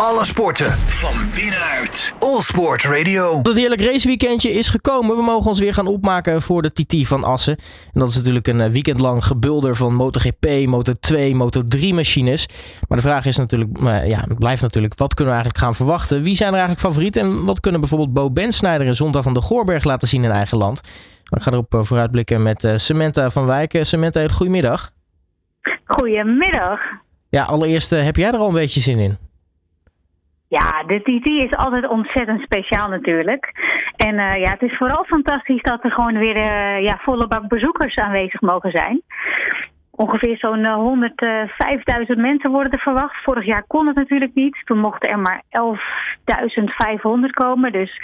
Alle sporten van binnenuit. All Sport Radio. Het heerlijk raceweekendje is gekomen. We mogen ons weer gaan opmaken voor de TT van Assen. En dat is natuurlijk een eh, weekend lang gebulder van MotoGP, Moto2, Moto3 machines. Maar de vraag is natuurlijk, uh, ja, het blijft natuurlijk, wat kunnen we eigenlijk gaan verwachten? Wie zijn er eigenlijk favorieten? En wat kunnen bijvoorbeeld Bo Bensnijder en Zondag van de Goorberg laten zien in eigen land? Ik ga erop vooruitblikken met Samantha van Wijk. Samantha, goedemiddag. Goedemiddag. Ja, allereerst heb jij er al een beetje zin in? Ja, de TT is altijd ontzettend speciaal natuurlijk. En uh, ja, het is vooral fantastisch dat er gewoon weer uh, ja, volle bak bezoekers aanwezig mogen zijn. Ongeveer zo'n 105.000 mensen worden er verwacht. Vorig jaar kon het natuurlijk niet. Toen mochten er maar 11.500 komen. Dus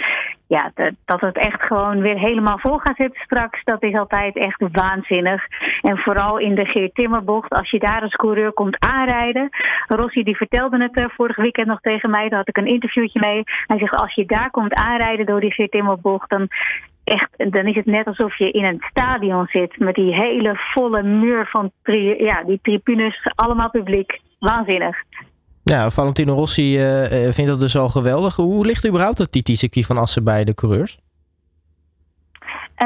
ja, dat het echt gewoon weer helemaal vol gaat zitten straks, dat is altijd echt waanzinnig. En vooral in de Geert Timmerbocht, als je daar als coureur komt aanrijden. Rossi die vertelde het uh, vorig weekend nog tegen mij, daar had ik een interviewtje mee. Hij zegt, als je daar komt aanrijden door die Geert Timmerbocht, dan echt, dan is het net alsof je in een stadion zit met die hele volle muur van tri ja, die tribunes, allemaal publiek. Waanzinnig. Ja, Valentino Rossi uh, vindt dat dus al geweldig. Hoe ligt überhaupt het TT-circuit van Assen bij de coureurs?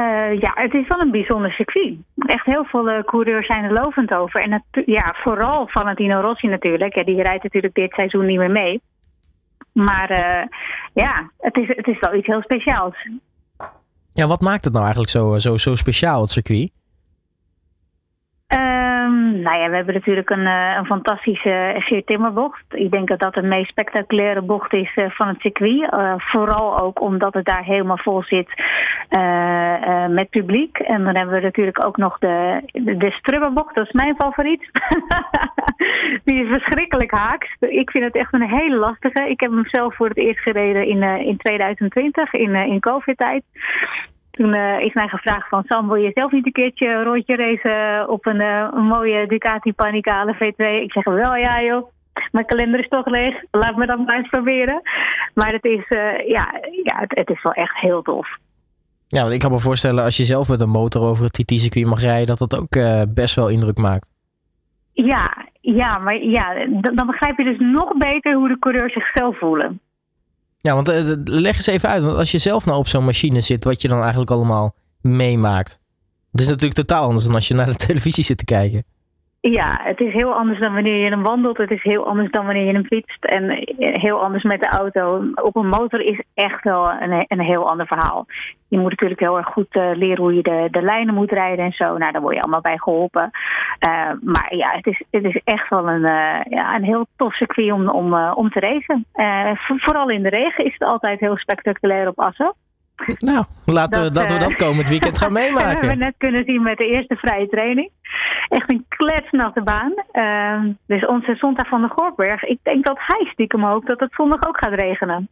Uh, ja, het is wel een bijzonder circuit. Echt heel veel uh, coureurs zijn er lovend over. En het, ja, vooral Valentino Rossi natuurlijk. Ja, die rijdt natuurlijk dit seizoen niet meer mee. Maar ja, het is, het is wel iets heel speciaals. Ja, wat maakt het nou eigenlijk zo, zo, zo speciaal, het circuit? Nou ja, we hebben natuurlijk een, uh, een fantastische Geert Timmerbocht. Ik denk dat dat de meest spectaculaire bocht is uh, van het circuit. Uh, vooral ook omdat het daar helemaal vol zit met publiek. En dan hebben we natuurlijk ook nog de, de, de Strubberbocht. Dat is mijn favoriet. Die is verschrikkelijk haaks. Ik vind het echt een hele lastige. Ik heb hem zelf voor het eerst gereden in, in 2020, in, in COVID-tijd. Toen uh, is mij gevraagd van Sam, wil je zelf niet een keertje een rondje racen op een, uh, een mooie Ducati Panicale V2? Ik zeg wel ja joh. Mijn kalender is toch leeg. Laat me dat maar eens proberen. Maar het is, uh, ja, ja het, het, is wel echt heel tof. Ja, want ik kan me voorstellen als je zelf met een motor over het TT-circuit mag rijden, dat dat ook best wel indruk maakt. Ja, ja, maar ja, dan begrijp je dus nog beter hoe de coureurs zichzelf voelen. Ja, want uh, leg eens even uit. Want als je zelf nou op zo'n machine zit, wat je dan eigenlijk allemaal meemaakt. Het is natuurlijk totaal anders dan als je naar de televisie zit te kijken. Ja, het is heel anders dan wanneer je hem wandelt. Het is heel anders dan wanneer je hem fietst. En heel anders met de auto. Op een motor is echt wel een, een heel ander verhaal. Je moet natuurlijk heel erg goed uh, leren hoe je de, de lijnen moet rijden en zo. Nou, daar word je allemaal bij geholpen. Uh, maar ja, het is, het is echt wel een, uh, ja, een heel tof circuit om, om, om te racen. vooral in de regen is het altijd heel spectaculair op Assen. Nou, laten dat, we, dat we dat komend weekend gaan meemaken. Dat hebben we net kunnen zien met de eerste vrije training. Echt een kletsnatte baan. Dus onze zondag van de Goorberg. Ik denk dat hij stiekem hoopt dat het zondag ook gaat regenen.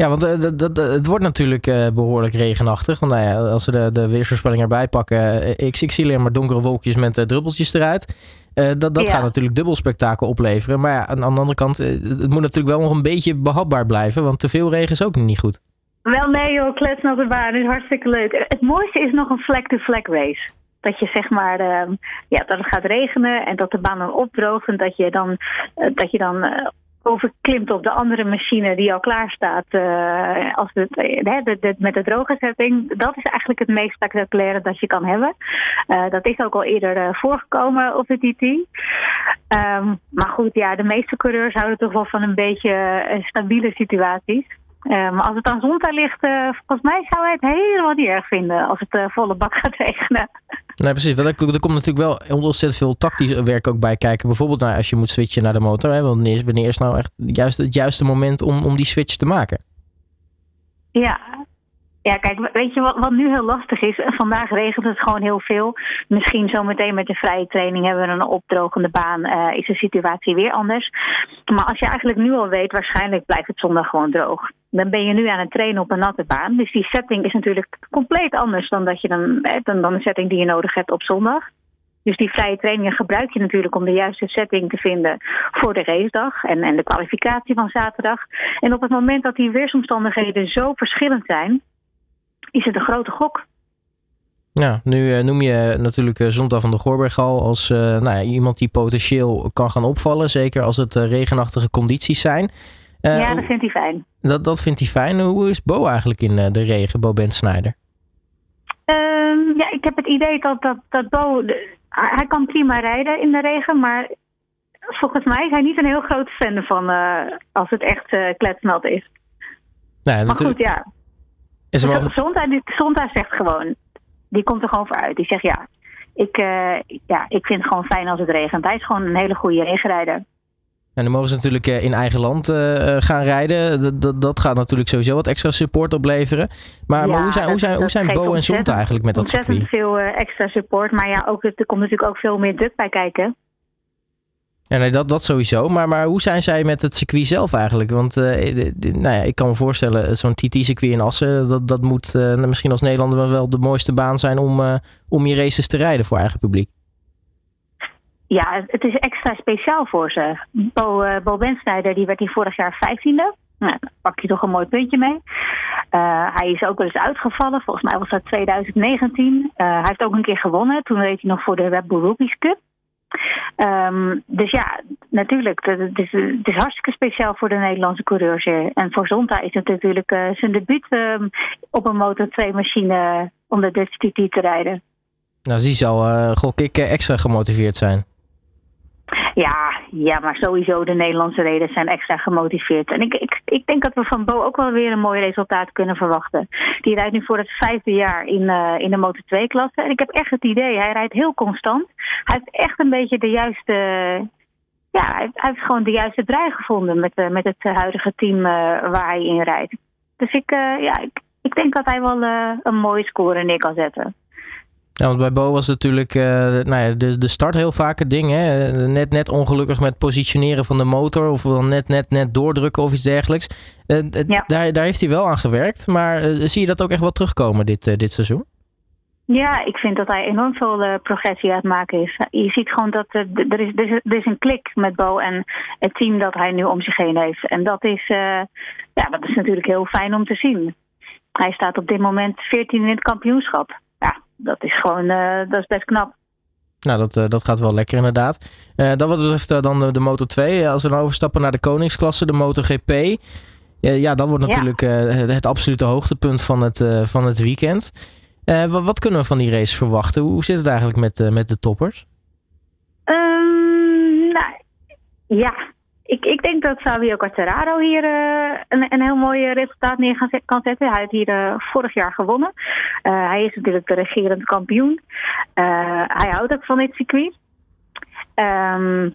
Ja, want uh, dat, het wordt natuurlijk uh, behoorlijk regenachtig. Want nou ja, als we de, de weersvoorspelling erbij pakken, ik, ik zie alleen maar donkere wolkjes met druppeltjes eruit. dat dat ja. gaat natuurlijk dubbel spektakel opleveren. Maar ja, aan, aan de andere kant, het moet natuurlijk wel nog een beetje behapbaar blijven. Want te veel regen is ook niet goed. Wel nee joh, klets de baan is hartstikke leuk. Het mooiste is nog een flag-to-flag race. Dat je zeg maar, uh, ja, dat het gaat regenen en dat de baan dan opdroogt. En dat je dan, uh, dat je dan uh, overklimt op de andere machine die al klaar staat. als het, de, met de droge setting. Dat is eigenlijk het meest spectaculaire dat je kan hebben. dat is ook al eerder voorgekomen op de TT. Um, maar goed, ja, de meeste coureurs houden toch wel van een beetje stabiele situaties. Uh, maar als het aan zondag ligt, uh, volgens mij zou hij het helemaal niet erg vinden als het uh, volle bak gaat regenen. Nee, precies. Er, er komt natuurlijk wel ontzettend veel tactisch werk ook bij kijken. Bijvoorbeeld nou, als je moet switchen naar de motor. Hè, wanneer, wanneer is nou echt juist het juiste moment om, om die switch te maken? Ja, ja, kijk, weet je wat, wat nu heel lastig is? Vandaag regent het gewoon heel veel. Misschien zometeen met de vrije training hebben we een opdrogende baan. Uh, is de situatie weer anders. Maar als je eigenlijk nu al weet, waarschijnlijk blijft het zondag gewoon droog. Dan ben je nu aan het trainen op een natte baan. Dus die setting is natuurlijk compleet anders dan, dat je dan, dan, dan de setting die je nodig hebt op zondag. Dus die vrije trainingen gebruik je natuurlijk om de juiste setting te vinden voor de racedag en, en de kwalificatie van zaterdag. En op het moment dat die weersomstandigheden zo verschillend zijn, is het een grote gok. Ja, nu uh, noem je natuurlijk uh, Zondag van de Goorberg al als uh, nou ja, iemand die potentieel kan gaan opvallen. Zeker als het regenachtige condities zijn. ja, dat vindt hij fijn. Dat, dat vindt hij fijn. Hoe is Bo eigenlijk in de regen, Bo Ben Snyder? Um, ja, ik heb het idee dat, dat, dat Bo... Hij kan prima rijden in de regen, maar volgens mij is hij niet een heel groot fan van als het echt kletsnat is. Nee, maar goed, ja. Dus Zonda zegt gewoon, die komt er gewoon voor uit. Die zegt ja, ik, uh, ja, ik vind het gewoon fijn als het regent. Hij is gewoon een hele goede regenrijder. En dan mogen ze natuurlijk in eigen land uh, gaan rijden. Dat, dat, gaat natuurlijk sowieso wat extra support opleveren. Maar, ja, maar hoe zijn, hoe zijn, hoe zijn Bo en Zonta eigenlijk met dat circuit? Ontzettend veel extra support. Maar ja, ook, er komt natuurlijk ook veel meer druk bij kijken. Ja, nee, dat, dat sowieso. Maar, maar hoe zijn zij met het circuit zelf eigenlijk? Want uh, nou ja, ik kan me voorstellen, zo'n TT-circuit in Assen, dat, dat moet uh, misschien als Nederlander wel de mooiste baan zijn om, uh, om je races te rijden voor eigen publiek. Ja, het is extra speciaal voor ze. Bo, Bo Bensnijder, die werd hier vorig jaar vijftiende. Nou, pak je toch een mooi puntje mee. hij is ook wel eens uitgevallen. Volgens mij was dat 2019. hij heeft ook een keer gewonnen. Toen reed hij nog voor de Red Bull Cup. Um, dus ja, natuurlijk. Het is, is hartstikke speciaal voor de Nederlandse coureurs. En voor Zonta is het natuurlijk uh, zijn debuut um, op een Motor 2 machine om de TT te rijden. Nou, die zal, uh, gok ik, extra gemotiveerd zijn. Ja, ja, maar sowieso de Nederlandse rijders zijn extra gemotiveerd. En ik, ik, ik denk dat we van Bo ook wel weer een mooi resultaat kunnen verwachten. Die rijdt nu voor het vijfde jaar in, uh, in de Motor 2 klasse. En ik heb echt het idee, hij rijdt heel constant. Hij heeft echt een beetje de juiste... Ja, hij, heeft gewoon de juiste draai gevonden met, uh, met het huidige team uh, waar hij in rijdt. Dus ik, ja, ik, ik denk dat hij wel een mooie score neer kan zetten. Ja, want bij Bo was natuurlijk uh, nou ja, de, de start heel vaak het ding. Hè? Net, net ongelukkig met positioneren van de motor. Of dan net, net, net doordrukken of iets dergelijks. Uh, ja. daar, daar heeft hij wel aan gewerkt. Maar uh, zie je dat ook echt wel terugkomen dit, dit seizoen? Ja, ik vind dat hij enorm veel progressie aan het maken is. Je ziet gewoon dat er, is, er, is, er is een klik met Bo en het team dat hij nu om zich heen heeft. En dat is, ja, dat is natuurlijk heel fijn om te zien. Hij staat op dit moment 14 in het kampioenschap dat is gewoon, uh, dat is best knap. Nou, dat, uh, dat gaat wel lekker inderdaad. Uh, dat wat betreft uh, dan de, de Moto 2. Als we dan overstappen naar de koningsklasse, de MotoGP. ja, dat wordt natuurlijk ja. het absolute hoogtepunt van het, van het weekend. Wat, wat, kunnen we van die race verwachten? Hoe zit het eigenlijk met, met de toppers? Um, nou, ja, ik, ik denk dat Fabio Quartararo hier uh, een, een heel mooi resultaat neer kan zetten. Hij heeft hier uh, vorig jaar gewonnen. Hij is natuurlijk de regerend kampioen. hij houdt ook van dit circuit. Um,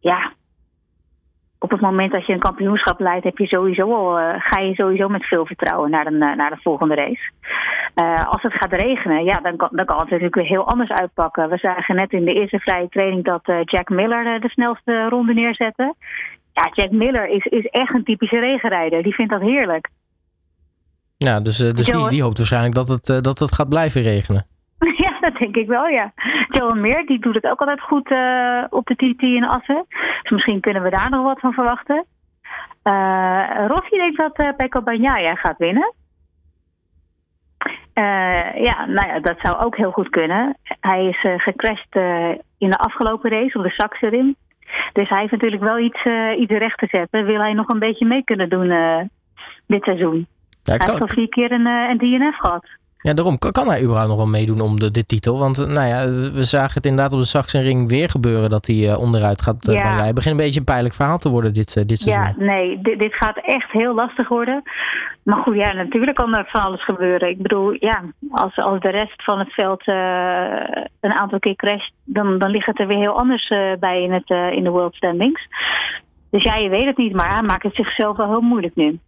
ja, op het moment dat je een kampioenschap leidt, heb je sowieso al, ga je sowieso met veel vertrouwen naar de, naar de volgende race. als het gaat regenen, ja, dan kan, dan kan het natuurlijk weer heel anders uitpakken. We zagen net in de eerste vrije training dat Jack Miller de snelste ronde neerzette. Ja, Jack Miller is, is echt een typische regenrijder. Die vindt dat heerlijk. Ja, dus, dus die, die hoopt waarschijnlijk dat het, dat het gaat blijven regenen. Dat denk ik wel, ja. Johan Meer, die doet het ook altijd goed uh, op de TT in Assen. Dus misschien kunnen we daar nog wat van verwachten. Uh, Rossi denkt dat uh, Pecco Bagnaia gaat winnen. ja, nou ja, dat zou ook heel goed kunnen. Hij is gecrashed in de afgelopen race op de Saxerim. Dus hij heeft natuurlijk wel iets, iets recht te zetten. Wil hij nog een beetje mee kunnen doen dit seizoen. Ja, hij heeft al vier keer een, een DNF gehad. Ja, daarom kan hij überhaupt nog wel meedoen om de, dit titel. Want nou ja, we zagen het inderdaad op de Sachsenring weer gebeuren dat hij uh, onderuit gaat. Uh, ja. Hij begint een beetje een pijnlijk verhaal te worden dit, uh, dit seizoen. Ja, nee, dit, dit, gaat echt heel lastig worden. Maar goed, ja, natuurlijk kan er van alles gebeuren. Ik bedoel, ja, als, als de rest van het veld een aantal keer crasht, dan, dan ligt het er weer heel anders bij in, het, in de World Standings. Dus ja, je weet het niet, maar hij maakt het zichzelf wel heel moeilijk nu.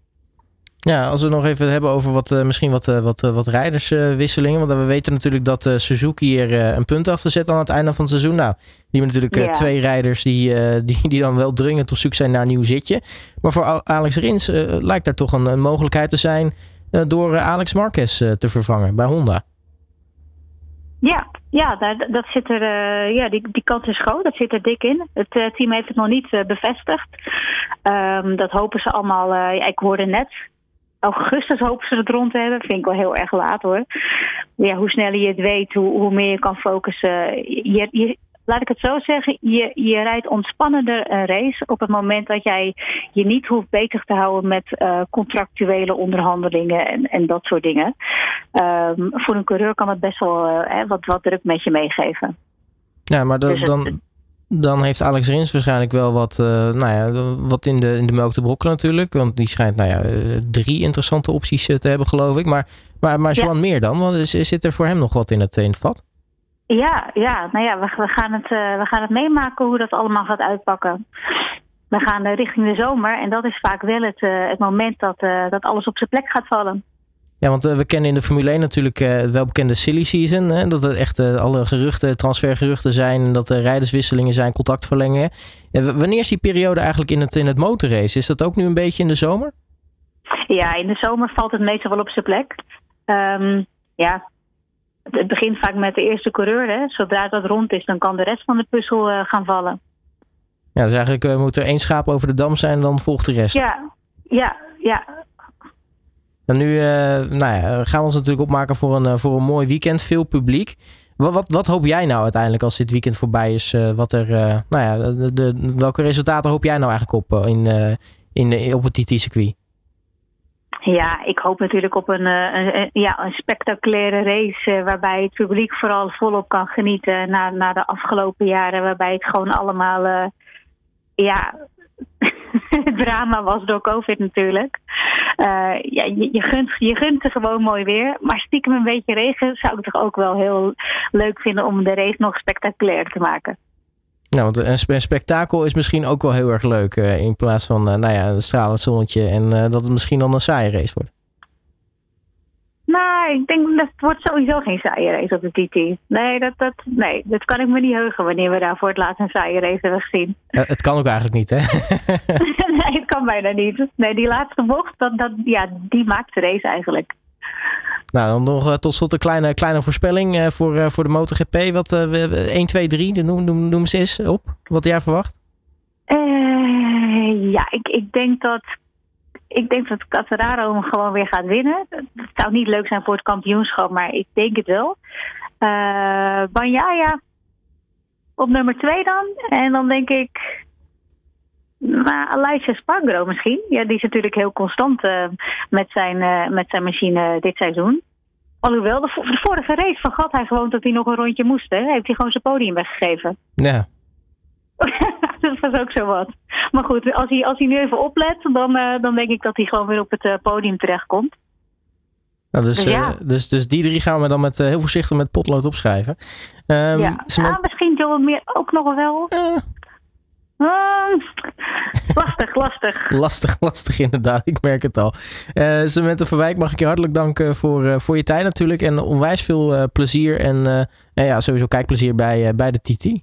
Ja, als we nog even hebben over wat, uh, misschien wat, uh, wat, uh, wat rijderswisselingen. want we weten natuurlijk dat Suzuki hier een punt achter zet aan het einde van het seizoen. Nou, die hebben natuurlijk ja. twee rijders die, die, die dan wel dringend op zoek zijn naar een nieuw zitje. Maar voor Alex Rins lijkt daar toch een, een mogelijkheid te zijn door Alex Marquez te vervangen bij Honda. Ja, ja daar, dat zit er, ja die, die kans is groot. Dat zit er dik in. Het team heeft het nog niet bevestigd. Um, dat hopen ze allemaal. ik hoorde net augustus hopen ze het rond te hebben. Vind ik wel heel erg laat hoor. Ja, hoe sneller je het weet, hoe, hoe meer je kan focussen. Je, je, laat ik het zo zeggen, je, je rijdt ontspannender een race op het moment dat jij je niet hoeft bezig te houden met uh, contractuele onderhandelingen en, en dat soort dingen. Um, voor een coureur kan het best wel uh, wat, wat druk met je meegeven. Ja, maar de, dus dan, dan heeft Alex Rins waarschijnlijk wel wat, uh, nou ja, wat in, de, in de melk te brokkelen natuurlijk. Want die schijnt nou ja, drie interessante opties te hebben, geloof ik. Maar, maar, maar Joan meer dan? Want zit er voor hem nog wat in het, in het vat? Ja, ja, nou ja, we, we, gaan het, uh, we gaan het meemaken hoe dat allemaal gaat uitpakken. We gaan uh, richting de zomer en dat is vaak wel het, het moment dat, dat alles op zijn plek gaat vallen. Ja, want we kennen in de Formule 1 natuurlijk het welbekende silly season. Hè? Dat er echt alle geruchten, transfergeruchten zijn. Dat er rijderswisselingen zijn, contactverlengingen. wanneer is die periode eigenlijk in het, in het motorrace? Is dat ook nu een beetje in de zomer? Ja, in de zomer valt het meestal wel op zijn plek. Um, ja, het begint vaak met de eerste coureur. Hè. Zodra dat rond is, dan kan de rest van de puzzel uh, gaan vallen. Ja, dus eigenlijk uh, moet er één schaap over de dam zijn, dan volgt de rest. Ja, ja, ja. En nu uh, nou ja, gaan we ons natuurlijk opmaken voor een, voor een mooi weekend, veel publiek. Wat, wat, hoop jij nou uiteindelijk als dit weekend voorbij is? wat er, nou ja, de, welke resultaten hoop jij nou eigenlijk op in, in, op het TT-circuit? Ja, ik hoop natuurlijk op een, eh, een, ja, een spectaculaire race waarbij het publiek vooral volop kan genieten na, na de afgelopen jaren, waarbij het gewoon allemaal ja, drama was door COVID natuurlijk. Uh, ja, je, je, gunt, je gunt er gewoon mooi weer, maar stiekem een beetje regen zou ik toch ook wel heel leuk vinden om de race nog spectaculair te maken. Nou, want een spektakel is misschien ook wel heel erg leuk. Uh, in plaats van, uh, nou ja, een stralend zonnetje en dat het misschien dan een saaie race wordt. Nou, ik denk dat het wordt sowieso geen saaie race op de TT. Nee, dat, dat, nee, dat kan ik me niet heugen wanneer we daar voor het laatst een saaie race hebben gezien. het kan ook eigenlijk niet, hè? nee, het kan bijna niet. Nee, die laatste bocht, dat, dat, ja, die maakt de race eigenlijk. Nou, dan nog uh, tot slot een kleine, kleine voorspelling uh, voor, uh, voor de MotoGP. Wat 1, 2, 3, noem, noem, noem ze eens op. Wat jij verwacht? ja, ik, ik denk dat ik denk dat Catararo hem gewoon weer gaat winnen. Het zou niet leuk zijn voor het kampioenschap, maar ik denk het wel. Uh, Banjaya op nummer 2 dan. En dan denk ik maar Elijah Spargro misschien. Ja, die is natuurlijk heel constant uh, met, zijn, uh, met zijn machine dit seizoen. Alhoewel, de, de vorige race vergat hij gewoon dat hij nog een rondje moest. Hè? Heeft hij gewoon zijn podium weggegeven. Ja. dat was ook zo wat. Maar goed, als hij, als hij nu even oplet, dan, uh, dan denk ik dat hij gewoon weer op het podium terechtkomt. Nou, dus, dus, ja. dus, dus die drie gaan we dan met, heel voorzichtig met potlood opschrijven. Um, ja. ah, misschien Joel meer ook nog wel. Ah, lastig, lastig. lastig, lastig inderdaad. Ik merk het al. Uh, Samantha Verwijk, mag ik je hartelijk danken voor, uh, voor je tijd natuurlijk. En onwijs veel uh, plezier en, en ja, sowieso kijkplezier bij, bij de TT.